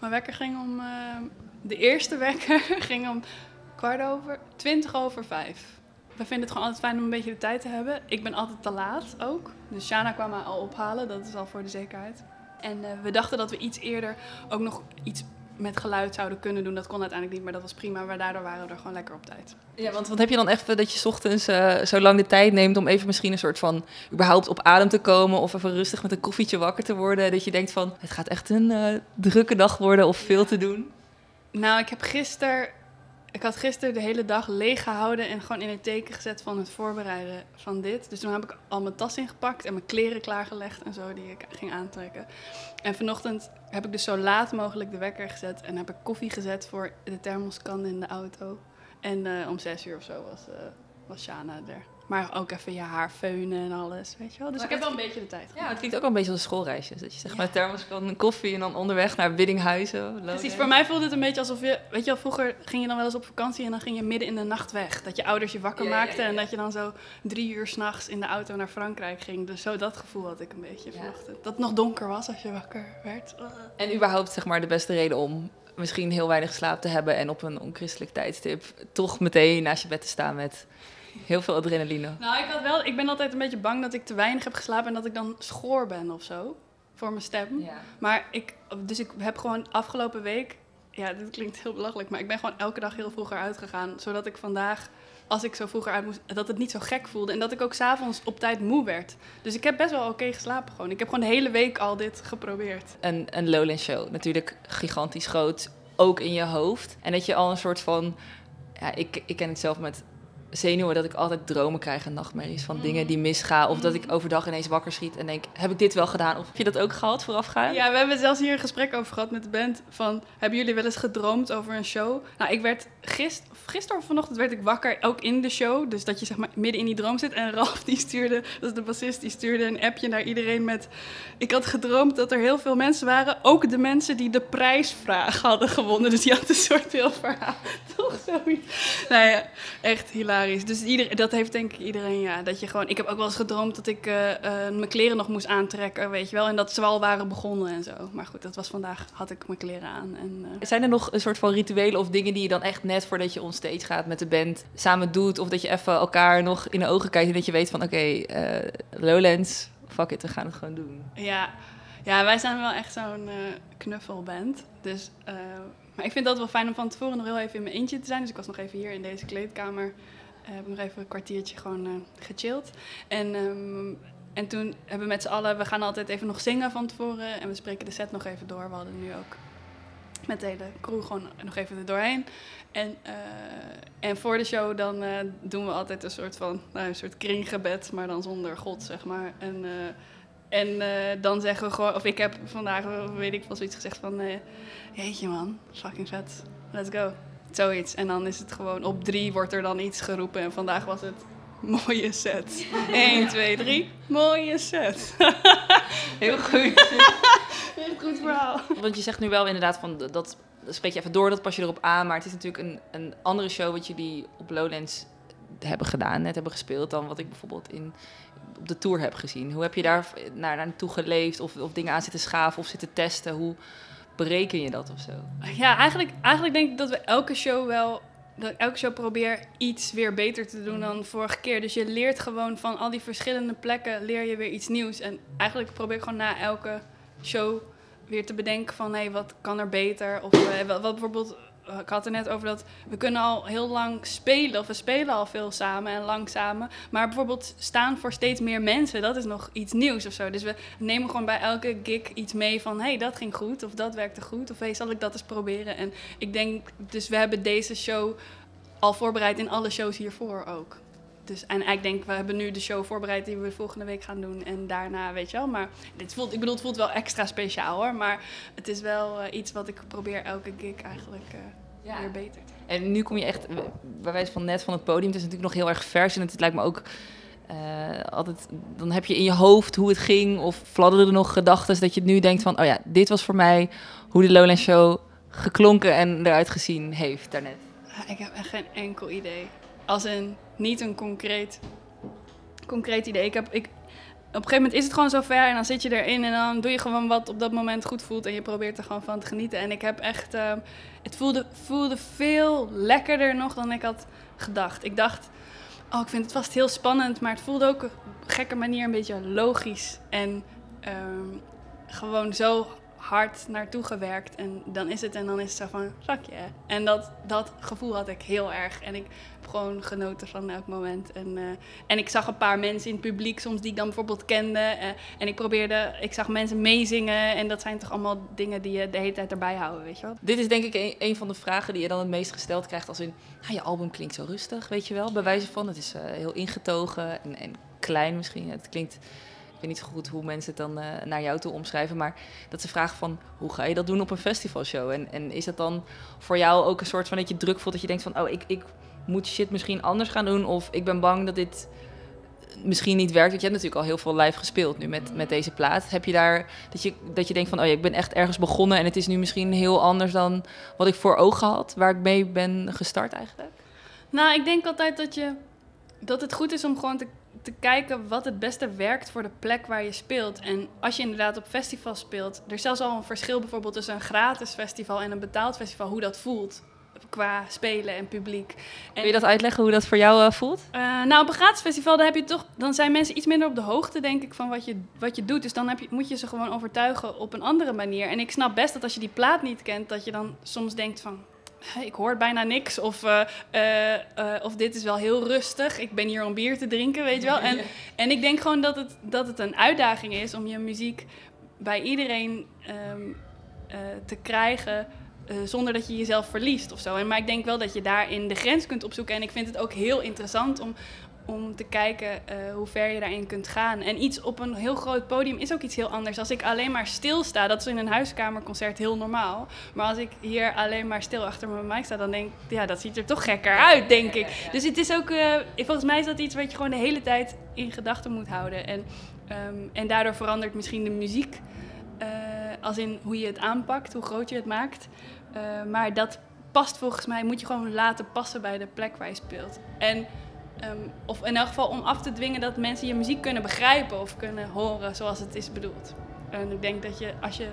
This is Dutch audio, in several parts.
Mijn wekker ging om... eh, de eerste wekker ging om kwart over... twintig over vijf. We vinden het gewoon altijd fijn om een beetje de tijd te hebben. Ik ben altijd te laat ook. Dus Shana kwam mij al ophalen. Dat is al voor de zekerheid. En eh, we dachten dat we iets eerder ook nog iets met geluid zouden kunnen doen. Dat kon uiteindelijk niet, maar dat was prima. Maar daardoor waren we er gewoon lekker op tijd. Ja, want wat heb je dan even dat je 's ochtends eh, zo lang de tijd neemt om even misschien een soort van überhaupt op adem te komen of even rustig met een koffietje wakker te worden? Dat je denkt van het gaat echt een eh, drukke dag worden of veel te doen. Nou, ik heb gisteren. Ik had gisteren de hele dag leeg gehouden en gewoon in het teken gezet van het voorbereiden van dit. Dus toen heb ik al mijn tas ingepakt en mijn kleren klaargelegd en zo die ik ging aantrekken. En vanochtend heb ik dus zo laat mogelijk de wekker gezet en heb ik koffie gezet voor de thermoskan in de auto. En eh, om zes uur of zo was, eh was Shana er. Maar ook even je haar feunen en alles, weet je wel. Dus Maar ik heb wel een beetje de tijd Ja, gehad. het klinkt ook wel een beetje als een schoolreisje. Dat je zeg maar Ja. thermoskan, een koffie en dan onderweg naar Biddinghuizen. Precies, voor mij voelde het een beetje alsof je, weet je wel, vroeger ging je dan wel eens op vakantie en dan ging je midden in de nacht weg. Dat je ouders je wakker Ja, ja, maakten ja, en ja. dat je dan zo drie uur s'nachts in de auto naar Frankrijk ging. Dus zo dat gevoel had ik een beetje Ja. vanochtend. Dat het nog donker was als je wakker werd. En überhaupt zeg maar de beste reden om misschien heel weinig slaap te hebben en op een onchristelijk tijdstip toch meteen naast je bed te staan met heel veel adrenaline. Nou, ik, had wel, ik ben altijd een beetje bang dat ik te weinig heb geslapen en dat ik dan schoor ben of zo. Voor mijn stem. Ja. Maar ik, dus ik heb gewoon afgelopen week, ja, dit klinkt heel belachelijk, maar ik ben gewoon elke dag heel vroeger uitgegaan. Zodat ik vandaag, als ik zo vroeger uit moest, dat het niet zo gek voelde. En dat ik ook s'avonds op tijd moe werd. Dus ik heb best wel oké geslapen gewoon. Ik heb gewoon de hele week al dit geprobeerd. een, een Lowland show. Natuurlijk gigantisch groot, ook in je hoofd. En dat je al een soort van... Ja, ik, ik ken het zelf met zenuwen, dat ik altijd dromen krijg en nachtmerries van dingen die misgaan. Of dat ik overdag ineens wakker schiet en denk, heb ik dit wel gedaan? Of heb je dat ook gehad voorafgaan? Ja, we hebben zelfs hier een gesprek over gehad met de band. Van, hebben jullie wel eens gedroomd over een show? Nou, ik werd gist, gisteren of vanochtend werd ik wakker, ook in de show. Dus dat je zeg maar midden in die droom zit. En Ralf die stuurde, dat is de bassist, die stuurde een appje naar iedereen met... Ik had gedroomd dat er heel veel mensen waren. Ook de mensen die de prijsvraag hadden gewonnen. Dus die had een soort heel verhaal. Toch zoiets. Nou ja, echt hilarisch. Dus ieder, dat heeft denk ik iedereen, ja. Dat je gewoon... Ik heb ook wel eens gedroomd dat ik eh, eh, mijn kleren nog moest aantrekken, weet je wel. En dat ze al waren begonnen en zo. Maar goed, dat was vandaag, had ik mijn kleren aan. En, eh, Zijn er nog een soort van rituelen of dingen die je dan echt net voordat je onstage gaat met de band samen doet? Of dat je even elkaar nog in de ogen kijkt en dat je weet van oké, Lowlands, fuck it, we gaan het gewoon doen. Ja, ja wij zijn wel echt zo'n knuffelband. Dus, maar ik vind dat wel fijn om van tevoren nog heel even in mijn eentje te zijn. Dus ik was nog even hier in deze kleedkamer. Eh, heb nog even een kwartiertje gewoon eh, gechilled. En, ehm, en toen hebben we met z'n allen, we gaan altijd even nog zingen van tevoren. En we spreken de set nog even door. We hadden nu ook met de hele crew gewoon nog even er doorheen. En, eh, en voor de show dan doen we altijd een soort van, nou, een soort kringgebed, maar dan zonder God, zeg maar. En, en dan zeggen we gewoon, of ik heb vandaag, weet ik wel, zoiets gezegd van, jeetje man, fucking vet, let's go. Zoiets. En dan is het gewoon, op drie wordt er dan iets geroepen. En vandaag was het, mooie set. 1, 2, 3, mooie set. Heel goed. Heel goed verhaal. Want je zegt nu wel inderdaad van dat- spreek je even door, dat pas je erop aan. Maar het is natuurlijk een, een andere show wat jullie op Lowlands hebben gedaan, net hebben gespeeld, dan wat ik bijvoorbeeld in, op de tour heb gezien. Hoe heb je daar naar, naartoe geleefd of, of dingen aan zitten schaven of zitten testen? Hoe bereken je dat of zo? Ja, eigenlijk, eigenlijk denk ik dat we elke show wel. Dat elke show probeer iets weer beter te doen dan vorige keer. Dus je leert gewoon van al die verschillende plekken leer je weer iets nieuws. En eigenlijk probeer ik gewoon na elke show weer te bedenken van hé, wat kan er beter? Of eh, wat, bijvoorbeeld, ik had er net over dat we kunnen al heel lang spelen. Of we spelen al veel samen en lang samen. Maar bijvoorbeeld staan voor steeds meer mensen, dat is nog iets nieuws of zo. Dus we nemen gewoon bij elke gig iets mee van... hé, hey, dat ging goed of dat werkte goed of hey, zal ik dat eens proberen? En ik denk, dus we hebben deze show al voorbereid in alle shows hiervoor ook. Dus, en ik denk, we hebben nu de show voorbereid die we volgende week gaan doen. En daarna, weet je wel. Maar dit voelt, ik bedoel, het voelt wel extra speciaal hoor. Maar het is wel eh, iets wat ik probeer elke gig eigenlijk eh, weer beter te En nu kom je echt, bij wijze van net van het podium, het is natuurlijk nog heel erg vers en het lijkt me ook eh, altijd, dan heb je in je hoofd hoe het ging of fladderden er nog gedachten dat je nu denkt van, oh ja, dit was voor mij hoe de Lowland Show geklonken en eruit gezien heeft daarnet. Ik heb echt geen enkel idee. Als een, niet een concreet, concreet idee. Ik heb, ik, een gegeven moment is het gewoon zover en dan zit je erin en dan doe je gewoon wat op dat moment goed voelt en je probeert er gewoon van te genieten. En ik heb echt, ehm, het voelde, voelde veel lekkerder nog dan ik had gedacht. Ik dacht, oh ik vind het vast heel spannend, maar het voelde ook op een gekke manier een beetje logisch en ehm, gewoon zo hard naartoe gewerkt. En dan is het en dan is het zo van, zakje. En dat, dat gevoel had ik heel erg. En ik heb gewoon genoten van elk moment. En, uh, en ik zag een paar mensen in het publiek soms die ik dan bijvoorbeeld kende. Uh, en ik probeerde, ik zag mensen meezingen. En dat zijn toch allemaal dingen die je de hele tijd erbij houden, weet je wel. Dit is denk ik een, een van de vragen die je dan het meest gesteld krijgt als in... Ah, je album klinkt zo rustig, weet je wel, bij wijze van. Het is uh, heel ingetogen en, en klein misschien. Het klinkt weet niet zo goed hoe mensen het dan uh, naar jou toe omschrijven, maar dat ze vragen van hoe ga je dat doen op een festivalshow? En, en is dat dan voor jou ook een soort van dat je druk voelt dat je denkt van oh ik, ik moet shit misschien anders gaan doen of ik ben bang dat dit misschien niet werkt. Want je hebt natuurlijk al heel veel live gespeeld nu met, met deze plaat. Heb je daar dat je, dat je denkt van oh ja, ik ben echt ergens begonnen en het is nu misschien heel anders dan wat ik voor ogen had, waar ik mee ben gestart eigenlijk? Nou, ik denk altijd dat je dat het goed is om gewoon te te kijken wat het beste werkt voor de plek waar je speelt. En als je inderdaad op festivals speelt, er is zelfs al een verschil bijvoorbeeld tussen een gratis festival en een betaald festival, hoe dat voelt. Qua spelen en publiek. En, Kun je dat uitleggen hoe dat voor jou uh, voelt? Uh, nou, op een gratis festival dan heb je toch, dan zijn mensen iets minder op de hoogte, denk ik, van wat je, wat je doet. Dus dan heb je, moet je ze gewoon overtuigen op een andere manier. En ik snap best dat als je die plaat niet kent, dat je dan soms denkt van ik hoor bijna niks. Of, uh, uh, uh, of dit is wel heel rustig. Ik ben hier om bier te drinken, weet je wel. En, en ik denk gewoon dat het, dat het een uitdaging is om je muziek bij iedereen um, te krijgen. zonder dat je jezelf verliest of zo. En, maar ik denk wel dat je daarin de grens kunt opzoeken. En ik vind het ook heel interessant om, om te kijken uh, hoe ver je daarin kunt gaan. En iets op een heel groot podium is ook iets heel anders. Als ik alleen maar stilsta, dat is in een huiskamerconcert heel normaal. Maar als ik hier alleen maar stil achter mijn mic sta, dan denk ik, ja, dat ziet er toch gekker uit, denk ik. Dus het is ook, uh, volgens mij is dat iets wat je gewoon de hele tijd in gedachten moet houden. En, um, en daardoor verandert misschien de muziek, uh, als in hoe je het aanpakt, hoe groot je het maakt. maar dat past volgens mij, moet je gewoon laten passen bij de plek waar je speelt. En Um, of in elk geval om af te dwingen dat mensen je muziek kunnen begrijpen of kunnen horen zoals het is bedoeld. En ik denk dat je als je.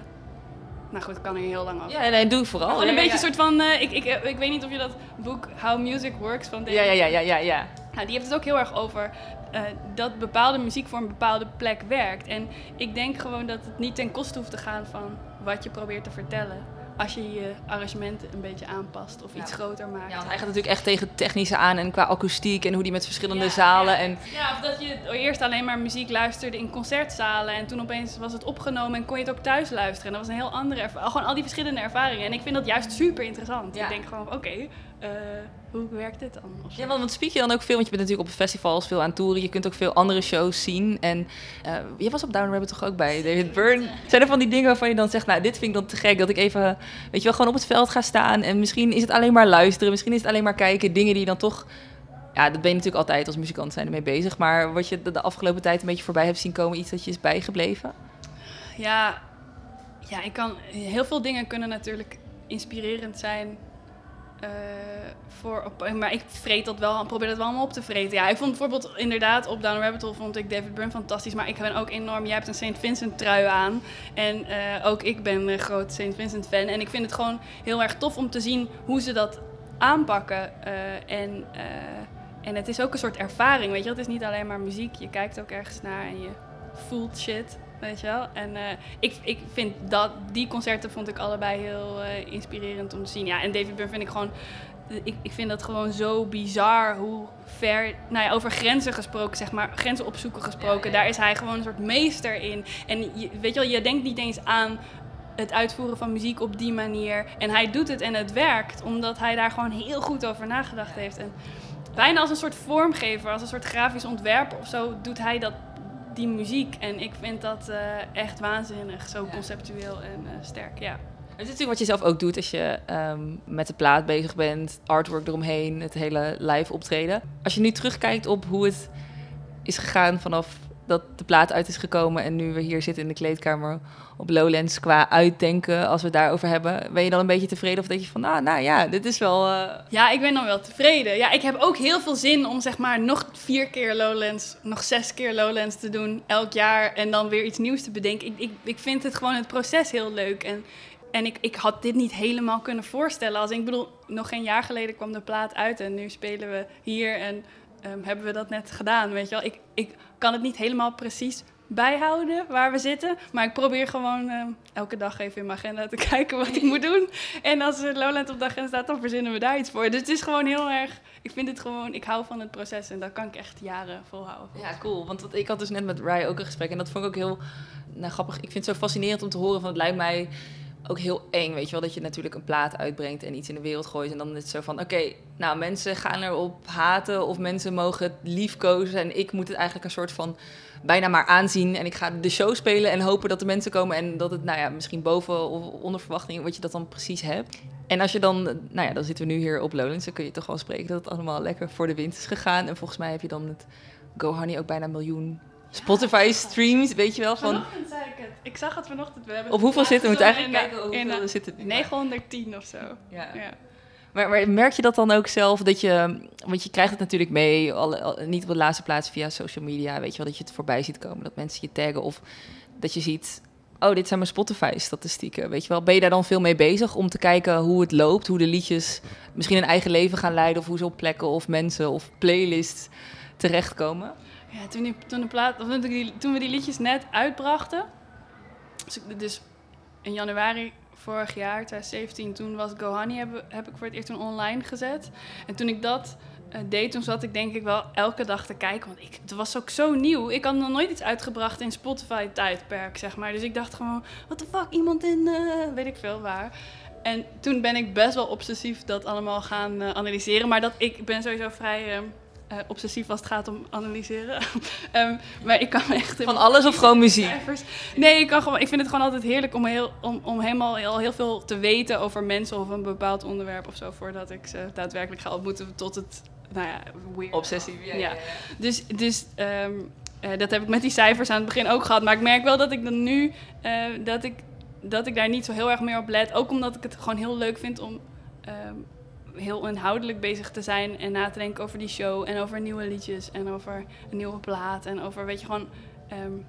Nou goed, ik kan er heel lang over. Ja, nee, doe vooral. Gewoon een ja, beetje ja. een soort van. Uh, ik, ik, ik weet niet of je dat boek How Music Works van David. Ja, ja, ja, ja, ja. Nou, die heeft het ook heel erg over uh, dat bepaalde muziek voor een bepaalde plek werkt. En ik denk gewoon dat het niet ten koste hoeft te gaan van wat je probeert te vertellen als je je arrangementen een beetje aanpast of iets groter maakt. Ja, want hij gaat natuurlijk echt tegen technische aan en qua akoestiek en hoe die met verschillende ja, zalen. Ja. En... ja, of dat je eerst alleen maar muziek luisterde in concertzalen en toen opeens was het opgenomen en kon je het ook thuis luisteren. En dat was een heel andere ervaring. Gewoon al die verschillende ervaringen. En ik vind dat juist super interessant. Ik denk gewoon, oké, okay, uh, hoe werkt dit dan? Ja, want, want speak je dan ook veel, want je bent natuurlijk op festivals veel aan toeren. Je kunt ook veel andere shows zien. En uh, je was op Down Rabbit toch ook bij David Byrne. Zijn er van die dingen waarvan je dan zegt, nou, dit vind ik dan te gek. Dat ik even, weet je wel, gewoon op het veld ga staan. En misschien is het alleen maar luisteren, misschien is het alleen maar kijken. Dingen die je dan toch... Ja, dat ben je natuurlijk altijd als muzikant zijn ermee bezig. Maar wat je de, de afgelopen tijd een beetje voorbij hebt zien komen, iets dat je is bijgebleven? Ja, ja ik kan, heel veel dingen kunnen natuurlijk inspirerend zijn uh, voor maar ik vreet dat wel, probeer dat wel allemaal op te vreten. Ja, ik vond bijvoorbeeld inderdaad op Down Rabbit Hole vond ik David Byrne fantastisch, maar ik ben ook enorm. Jij hebt een St. Vincent trui aan en uh, ook ik ben een groot St. Vincent fan en ik vind het gewoon heel erg tof om te zien hoe ze dat aanpakken uh, en en het is ook een soort ervaring, weet je. Het is niet alleen maar muziek, je kijkt ook ergens naar en je voelt shit. Weet je wel? En uh, ik, ik vind dat, die concerten vond ik allebei heel uh, inspirerend om te zien. Ja, en David Byrne vind ik gewoon... Ik, ik vind dat gewoon zo bizar hoe ver... Nou ja, over grenzen gesproken, zeg maar. Grenzen opzoeken gesproken. Ja, ja. Daar is hij gewoon een soort meester in. En je, weet je wel, je denkt niet eens aan het uitvoeren van muziek op die manier. En hij doet het en het werkt. Omdat hij daar gewoon heel goed over nagedacht heeft. En bijna als een soort vormgever, als een soort grafisch ontwerper of zo, doet hij dat die muziek. En ik vind dat uh, echt waanzinnig, zo ja. conceptueel en uh, sterk, ja. Het is natuurlijk wat je zelf ook doet als je um, met de plaat bezig bent, artwork eromheen, het hele live optreden. Als je nu terugkijkt op hoe het is gegaan vanaf dat de plaat uit is gekomen en nu we hier zitten in de kleedkamer op Lowlands qua uitdenken, als we het daarover hebben, ben je dan een beetje tevreden of denk je van, nou, nou ja, dit is wel... Uh... Ja, ik ben dan wel tevreden. Ja, ik heb ook heel veel zin om zeg maar nog vier keer Lowlands, nog zes keer Lowlands te doen elk jaar en dan weer iets nieuws te bedenken. Ik, ik, ik vind het gewoon het proces heel leuk en en ik, ik had dit niet helemaal kunnen voorstellen. Als ik bedoel, nog geen jaar geleden kwam de plaat uit en nu spelen we hier en um, hebben we dat net gedaan. Weet je wel, ik, ik kan het niet helemaal precies bijhouden waar we zitten. Maar ik probeer gewoon uh, elke dag even in mijn agenda te kijken wat ik moet doen. En als Lowland op de agenda staat, dan verzinnen we daar iets voor. Dus het is gewoon heel erg... Ik vind het gewoon... Ik hou van het proces en dat kan ik echt jaren volhouden. Ja, cool. Want ik had dus net met Rai ook een gesprek. En dat vond ik ook heel nou, grappig. Ik vind het zo fascinerend om te horen van... Het lijkt mij ook heel eng, weet je wel, dat je natuurlijk een plaat uitbrengt en iets in de wereld gooit. En dan is het zo van, oké, nou mensen gaan erop haten of mensen mogen het liefkozen. En ik moet het eigenlijk een soort van bijna maar aanzien. En ik ga de show spelen en hopen dat de mensen komen en dat het, nou ja, misschien boven of onder verwachting, wat je dat dan precies hebt. En als je dan, nou ja, dan zitten we nu hier op Lowlands, dan kun je toch wel spreken dat het allemaal lekker voor de wind is gegaan. En volgens mij heb je dan het Go Honey ook bijna een miljoen Spotify streams, weet je wel? Van... Vanochtend zei ik het. Ik zag het vanochtend. We hebben op hoeveel zitten we? moeten eigenlijk kijken hoeveel zitten. 910 of zo. Ja. ja. Maar, maar, merk je dat dan ook zelf dat je, want je krijgt het natuurlijk mee, al, niet op de laatste plaats via social media, weet je wel, dat je het voorbij ziet komen, dat mensen je taggen of dat je ziet, oh, dit zijn mijn Spotify-statistieken, weet je wel. Ben je daar dan veel mee bezig om te kijken hoe het loopt, hoe de liedjes misschien een eigen leven gaan leiden of hoe ze op plekken of mensen of playlists terechtkomen? Ja, toen, die, toen, de plaat, of toen we die liedjes net uitbrachten, dus, dus in januari vorig jaar, 2017, toen was Go Honey, heb, heb ik voor het eerst toen online gezet. En toen ik dat uh, deed, toen zat ik denk ik wel elke dag te kijken. Want ik, het was ook zo nieuw. Ik had nog nooit iets uitgebracht in Spotify-tijdperk, zeg maar. Dus ik dacht gewoon, wat de fuck, iemand in, uh, weet ik veel waar. En toen ben ik best wel obsessief dat allemaal gaan uh, analyseren. Maar dat, ik ben sowieso vrij uh, obsessief als het gaat om analyseren. um, maar ik kan echt... Van alles of gewoon muziek? Nee, ik, kan gewoon, ik vind het gewoon altijd heerlijk om, heel, om, om helemaal heel, heel veel te weten over mensen of een bepaald onderwerp of zo... voordat ik ze daadwerkelijk ga ontmoeten tot het, nou ja, weird. Obsessief, ja. ja. Dus, dus um, uh, dat heb ik met die cijfers aan het begin ook gehad. Maar ik merk wel dat ik dan nu, uh, dat, ik, dat ik daar niet zo heel erg meer op let. Ook omdat ik het gewoon heel leuk vind om... Um, heel inhoudelijk bezig te zijn en na te denken over die show en over nieuwe liedjes en over een nieuwe plaat en over, weet je, gewoon, um,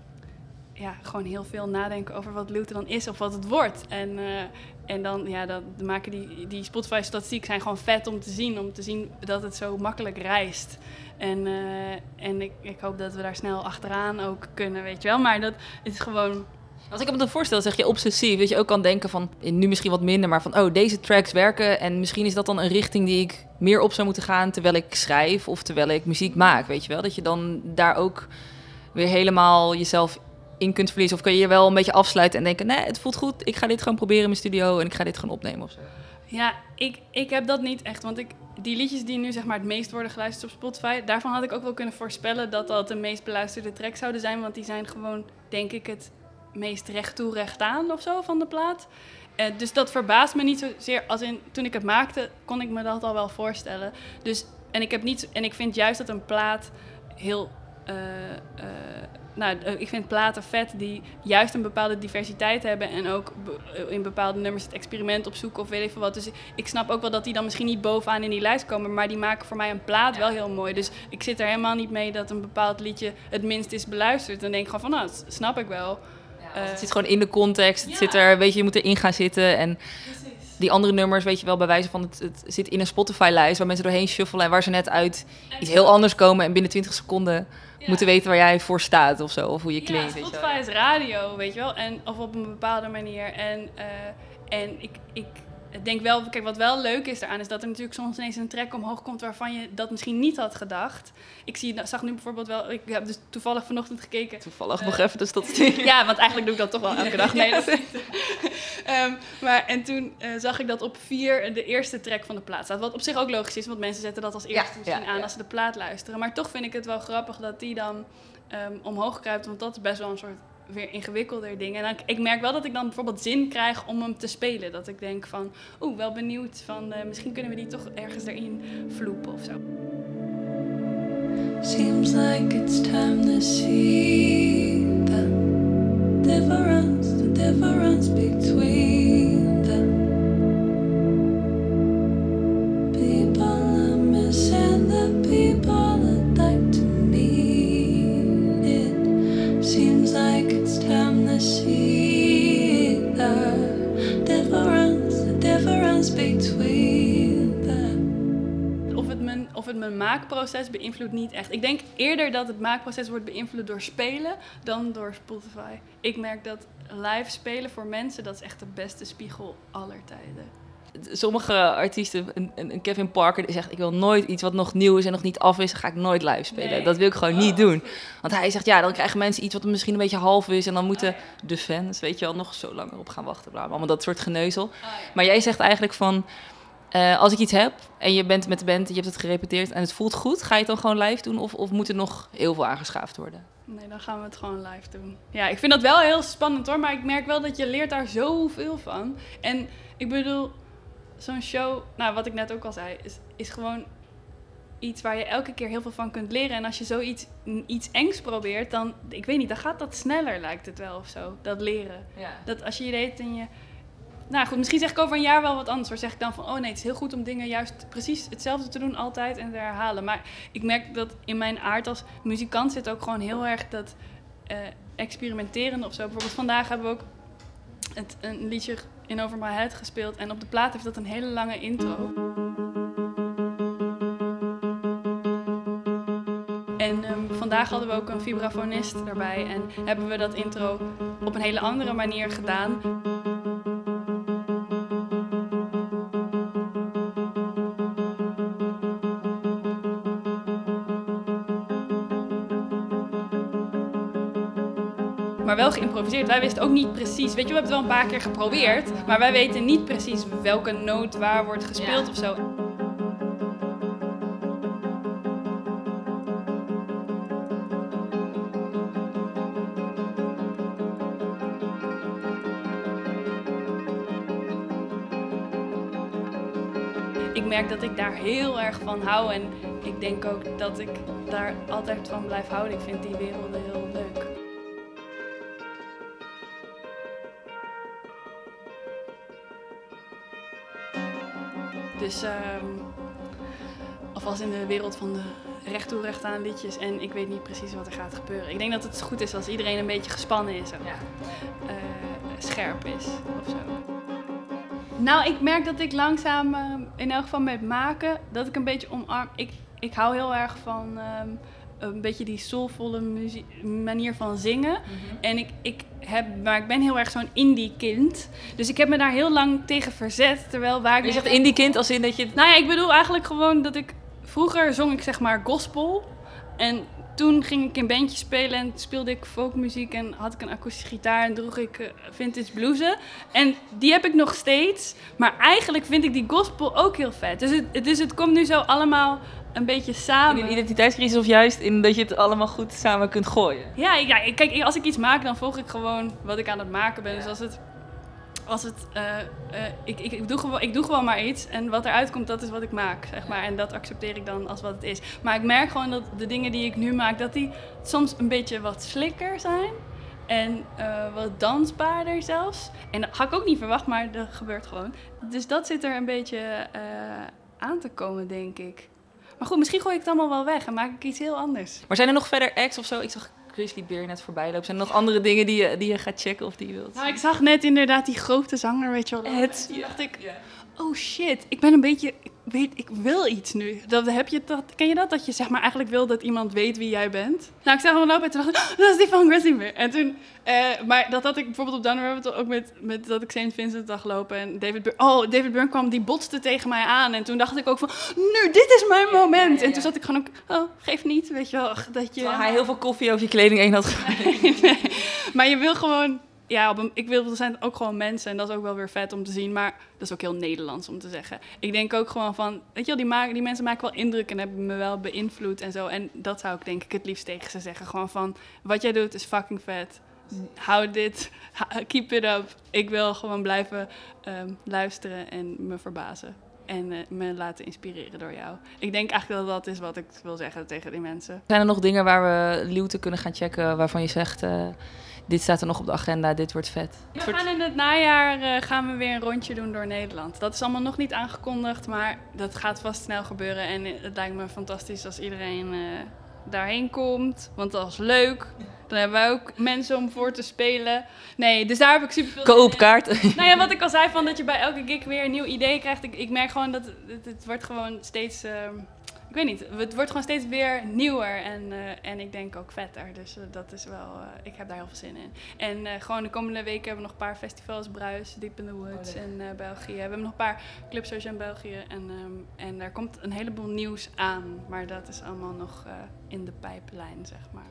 ja, gewoon heel veel nadenken over wat Lute dan is of wat het wordt. En, uh, en dan, ja, dat maken die, die Spotify-statistieken zijn gewoon vet om te zien, om te zien dat het zo makkelijk reist. En, uh, en ik, ik hoop dat we daar snel achteraan ook kunnen, weet je wel. Maar dat is gewoon als ik me dan voorstel, zeg je obsessief. Dat je ook kan denken van, nu misschien wat minder, maar van, oh, deze tracks werken. En misschien is dat dan een richting die ik meer op zou moeten gaan terwijl ik schrijf of terwijl ik muziek maak, weet je wel. Dat je dan daar ook weer helemaal jezelf in kunt verliezen. Of kun je je wel een beetje afsluiten en denken, nee, het voelt goed. Ik ga dit gewoon proberen in mijn studio en ik ga dit gewoon opnemen of zo. Ja, ik, ik heb dat niet echt. Want ik, die liedjes die nu zeg maar het meest worden geluisterd op Spotify, daarvan had ik ook wel kunnen voorspellen dat dat de meest beluisterde tracks zouden zijn. Want die zijn gewoon, denk ik, het meest recht toe, recht aan of zo van de plaat. Uh, dus dat verbaast me niet zozeer. Als in, toen ik het maakte, kon ik me dat al wel voorstellen. Dus, en, ik heb niet, en ik vind juist dat een plaat heel. Uh, uh, nou, ik vind platen vet die juist een bepaalde diversiteit hebben. En ook in bepaalde nummers het experiment opzoeken of weet ik veel wat. Dus ik snap ook wel dat die dan misschien niet bovenaan in die lijst komen. Maar die maken voor mij een plaat wel heel mooi. Dus ik zit er helemaal niet mee dat een bepaald liedje het minst is beluisterd. Dan denk ik gewoon van, nou, dat snap ik wel. Uh, het zit gewoon in de context. Het zit er, weet je, je moet erin gaan zitten. En Precies. die andere nummers, weet je wel, bij wijze van het, het zit in een Spotify-lijst waar mensen doorheen shuffelen en waar ze net uit iets heel anders komen en binnen 20 seconden moeten weten waar jij voor staat of zo, of hoe je klinkt. Ja, Spotify is radio, weet je wel, en, of op een bepaalde manier. En, uh, en ik, ik ik denk wel, kijk, wat wel leuk is eraan, is dat er natuurlijk soms ineens een trek omhoog komt waarvan je dat misschien niet had gedacht. Ik zie, zag nu bijvoorbeeld wel, ik heb dus toevallig vanochtend gekeken. Toevallig uh, nog even de statistiek. ja, want eigenlijk doe ik dat toch wel elke dag. Nee, dat um, maar en toen uh, zag ik dat op vier de eerste track van de plaat staat. Wat op zich ook logisch is, want mensen zetten dat als eerste ja, misschien ja, aan ja. als ze de plaat luisteren. Maar toch vind ik het wel grappig dat die dan um, omhoog kruipt, want dat is best wel een soort weer ingewikkelder dingen. En dan, ik merk wel dat ik dan bijvoorbeeld zin krijg om hem te spelen. Dat ik denk van, oeh, wel benieuwd van, uh, misschien kunnen we die toch ergens erin vloepen of zo. Seems like it's time maakproces beïnvloedt niet echt. Ik denk eerder dat het maakproces wordt beïnvloed door spelen dan door Spotify. Ik merk dat live spelen voor mensen, dat is echt de beste spiegel aller tijden. Sommige artiesten, een, een Kevin Parker, die zegt: Ik wil nooit iets wat nog nieuw is en nog niet af is, ga ik nooit live spelen. Nee. Dat wil ik gewoon niet doen. Want hij zegt: Ja, dan krijgen mensen iets wat misschien een beetje half is. En dan moeten de fans, weet je wel, nog zo langer op gaan wachten. Bla, allemaal dat soort geneuzel. Maar jij zegt eigenlijk van. Eh, als ik iets heb en je bent met de band, je hebt het gerepeteerd en het voelt goed, ga je het dan gewoon live doen of, of moet er nog heel veel aangeschaafd worden? Nee, dan gaan we het gewoon live doen. Ja, ik vind dat wel heel spannend hoor, maar ik merk wel dat je leert daar zoveel van. En ik bedoel, zo'n show, nou wat ik net ook al zei, is, is gewoon iets waar je elke keer heel veel van kunt leren. En als je zoiets iets engs probeert, dan, ik weet niet, dan gaat dat sneller lijkt het wel of zo, dat leren. Ja. Dat als je je deed en je... Nou goed, misschien zeg ik over een jaar wel wat anders. Waar zeg ik dan van, oh nee, het is heel goed om dingen juist precies hetzelfde te doen altijd en te herhalen. Maar ik merk dat in mijn aard als muzikant zit ook gewoon heel erg dat eh experimenteren of zo. Bijvoorbeeld vandaag hebben we ook het, een liedje in Over My Head gespeeld. En op de plaat heeft dat een hele lange intro. En ehm, vandaag hadden we ook een vibrafonist erbij en hebben we dat intro op een hele andere manier gedaan. Maar wel geïmproviseerd. Wij wisten ook niet precies. Weet je, we hebben het wel een paar keer geprobeerd. Maar wij weten niet precies welke noot waar wordt gespeeld Ja. of zo. Ik merk dat ik daar heel erg van hou. En ik denk ook dat ik daar altijd van blijf houden. Ik vind die werelden heel Dus, ehm alvast in de wereld van de recht toe recht aan liedjes. En ik weet niet precies wat er gaat gebeuren. Ik denk dat het goed is als iedereen een beetje gespannen is. Ook. Ja. Eh, scherp is of zo. Nou, ik merk dat ik langzaam, eh, in elk geval met maken, dat ik een beetje omarm. Ik, ik hou heel erg van ehm, een beetje die soulvolle manier van zingen. En ik, ik heb, maar ik ben heel erg zo'n indie kind. Dus ik heb me daar heel lang tegen verzet. Terwijl waar ik Je zegt indie kind als in dat je... nou ja, ik bedoel eigenlijk gewoon dat ik... Vroeger zong ik zeg maar gospel. En toen ging ik in bandjes spelen en speelde ik folkmuziek en had ik een akoestische gitaar en droeg ik eh, vintage blouses. En die heb ik nog steeds. Maar eigenlijk vind ik die gospel ook heel vet. Dus het, dus het komt nu zo allemaal een beetje In samen. een identiteitscrisis of juist in dat je het allemaal goed samen kunt gooien? Ja, ja, kijk, als ik iets maak, dan volg ik gewoon wat ik aan het maken ben. Ja. Dus als het. Als het eh, eh, ik, ik, ik, doe gewoon, ik doe gewoon maar iets en wat eruit komt, dat is wat ik maak, zeg maar. En dat accepteer ik dan als wat het is. Maar ik merk gewoon dat de dingen die ik nu maak, dat die soms een beetje wat slikker zijn. En eh, wat dansbaarder zelfs. En dat had ik ook niet verwacht, maar dat gebeurt gewoon. Dus dat zit er een beetje aan te komen, denk ik. Maar goed, misschien gooi ik het allemaal wel weg en maak ik iets heel anders. Maar zijn er nog verder acts of zo? Ik zag Grizzly Bear net voorbij lopen. Zijn er nog andere dingen die je, die je gaat checken of die je wilt? Nou, ik zag net inderdaad die grote zanger, weet je wel. Het, dacht ik. Oh shit, ik ben een beetje, ik weet, ik wil iets nu. Dat, heb je dat, ken je dat? Dat je zeg maar eigenlijk wil dat iemand weet wie jij bent? Nou, ik zag hem lopen en toen dacht ik, oh, dat is die van Grizzly Bear. En toen, eh, maar dat had ik bijvoorbeeld op Down Rabbit ook met, met dat ik St. Vincent zag lopen en David Byrne. Oh, David Byrne kwam, die botste tegen mij aan. En toen dacht ik ook van, nu, dit is mijn moment. ja, En ja. toen zat ik gewoon ook, oh, geef niet, weet je wel. Dat je, Terwijl hij heel veel koffie over je kleding heen had gegooid. Nee, maar je wil gewoon. Ja, op ik wil, er zijn ook gewoon mensen en dat is ook wel weer vet om te zien. Maar dat is ook heel Nederlands om te zeggen. Ik denk ook gewoon van, weet je wel, die, maken, die mensen maken wel indruk en hebben me wel beïnvloed en zo. En dat zou ik denk ik het liefst tegen ze zeggen. Gewoon van, wat jij doet is fucking vet. Hou dit, keep it up. Ik wil gewoon blijven ehm, luisteren en me verbazen. en eh, me laten inspireren door jou. Ik denk eigenlijk dat dat is wat ik wil zeggen tegen die mensen. Zijn er nog dingen waar we Luwte kunnen gaan checken waarvan je zegt, eh, dit staat er nog op de agenda, dit wordt vet? We gaan in het najaar eh, gaan we weer een rondje doen door Nederland. Dat is allemaal nog niet aangekondigd, maar dat gaat vast snel gebeuren. En het lijkt me fantastisch als iedereen eh, daarheen komt, want dat is leuk. Dan hebben wij ook mensen om voor te spelen. Nee, dus daar heb ik super veel Koopkaart. Nou ja, wat ik al zei, van dat je bij elke gig weer een nieuw idee krijgt. Ik, ik merk gewoon dat het, het wordt gewoon steeds... ehm, ik weet niet, het wordt gewoon steeds weer nieuwer en, eh, en ik denk ook vetter. Dus eh, dat is wel, eh, ik heb daar heel veel zin in. En gewoon de komende weken hebben we nog een paar festivals. Bruis, Deep in the Woods in eh, België. We hebben nog een paar clubs in België. En, ehm, en er komt een heleboel nieuws aan. Maar dat is allemaal nog in de pijplijn, zeg maar.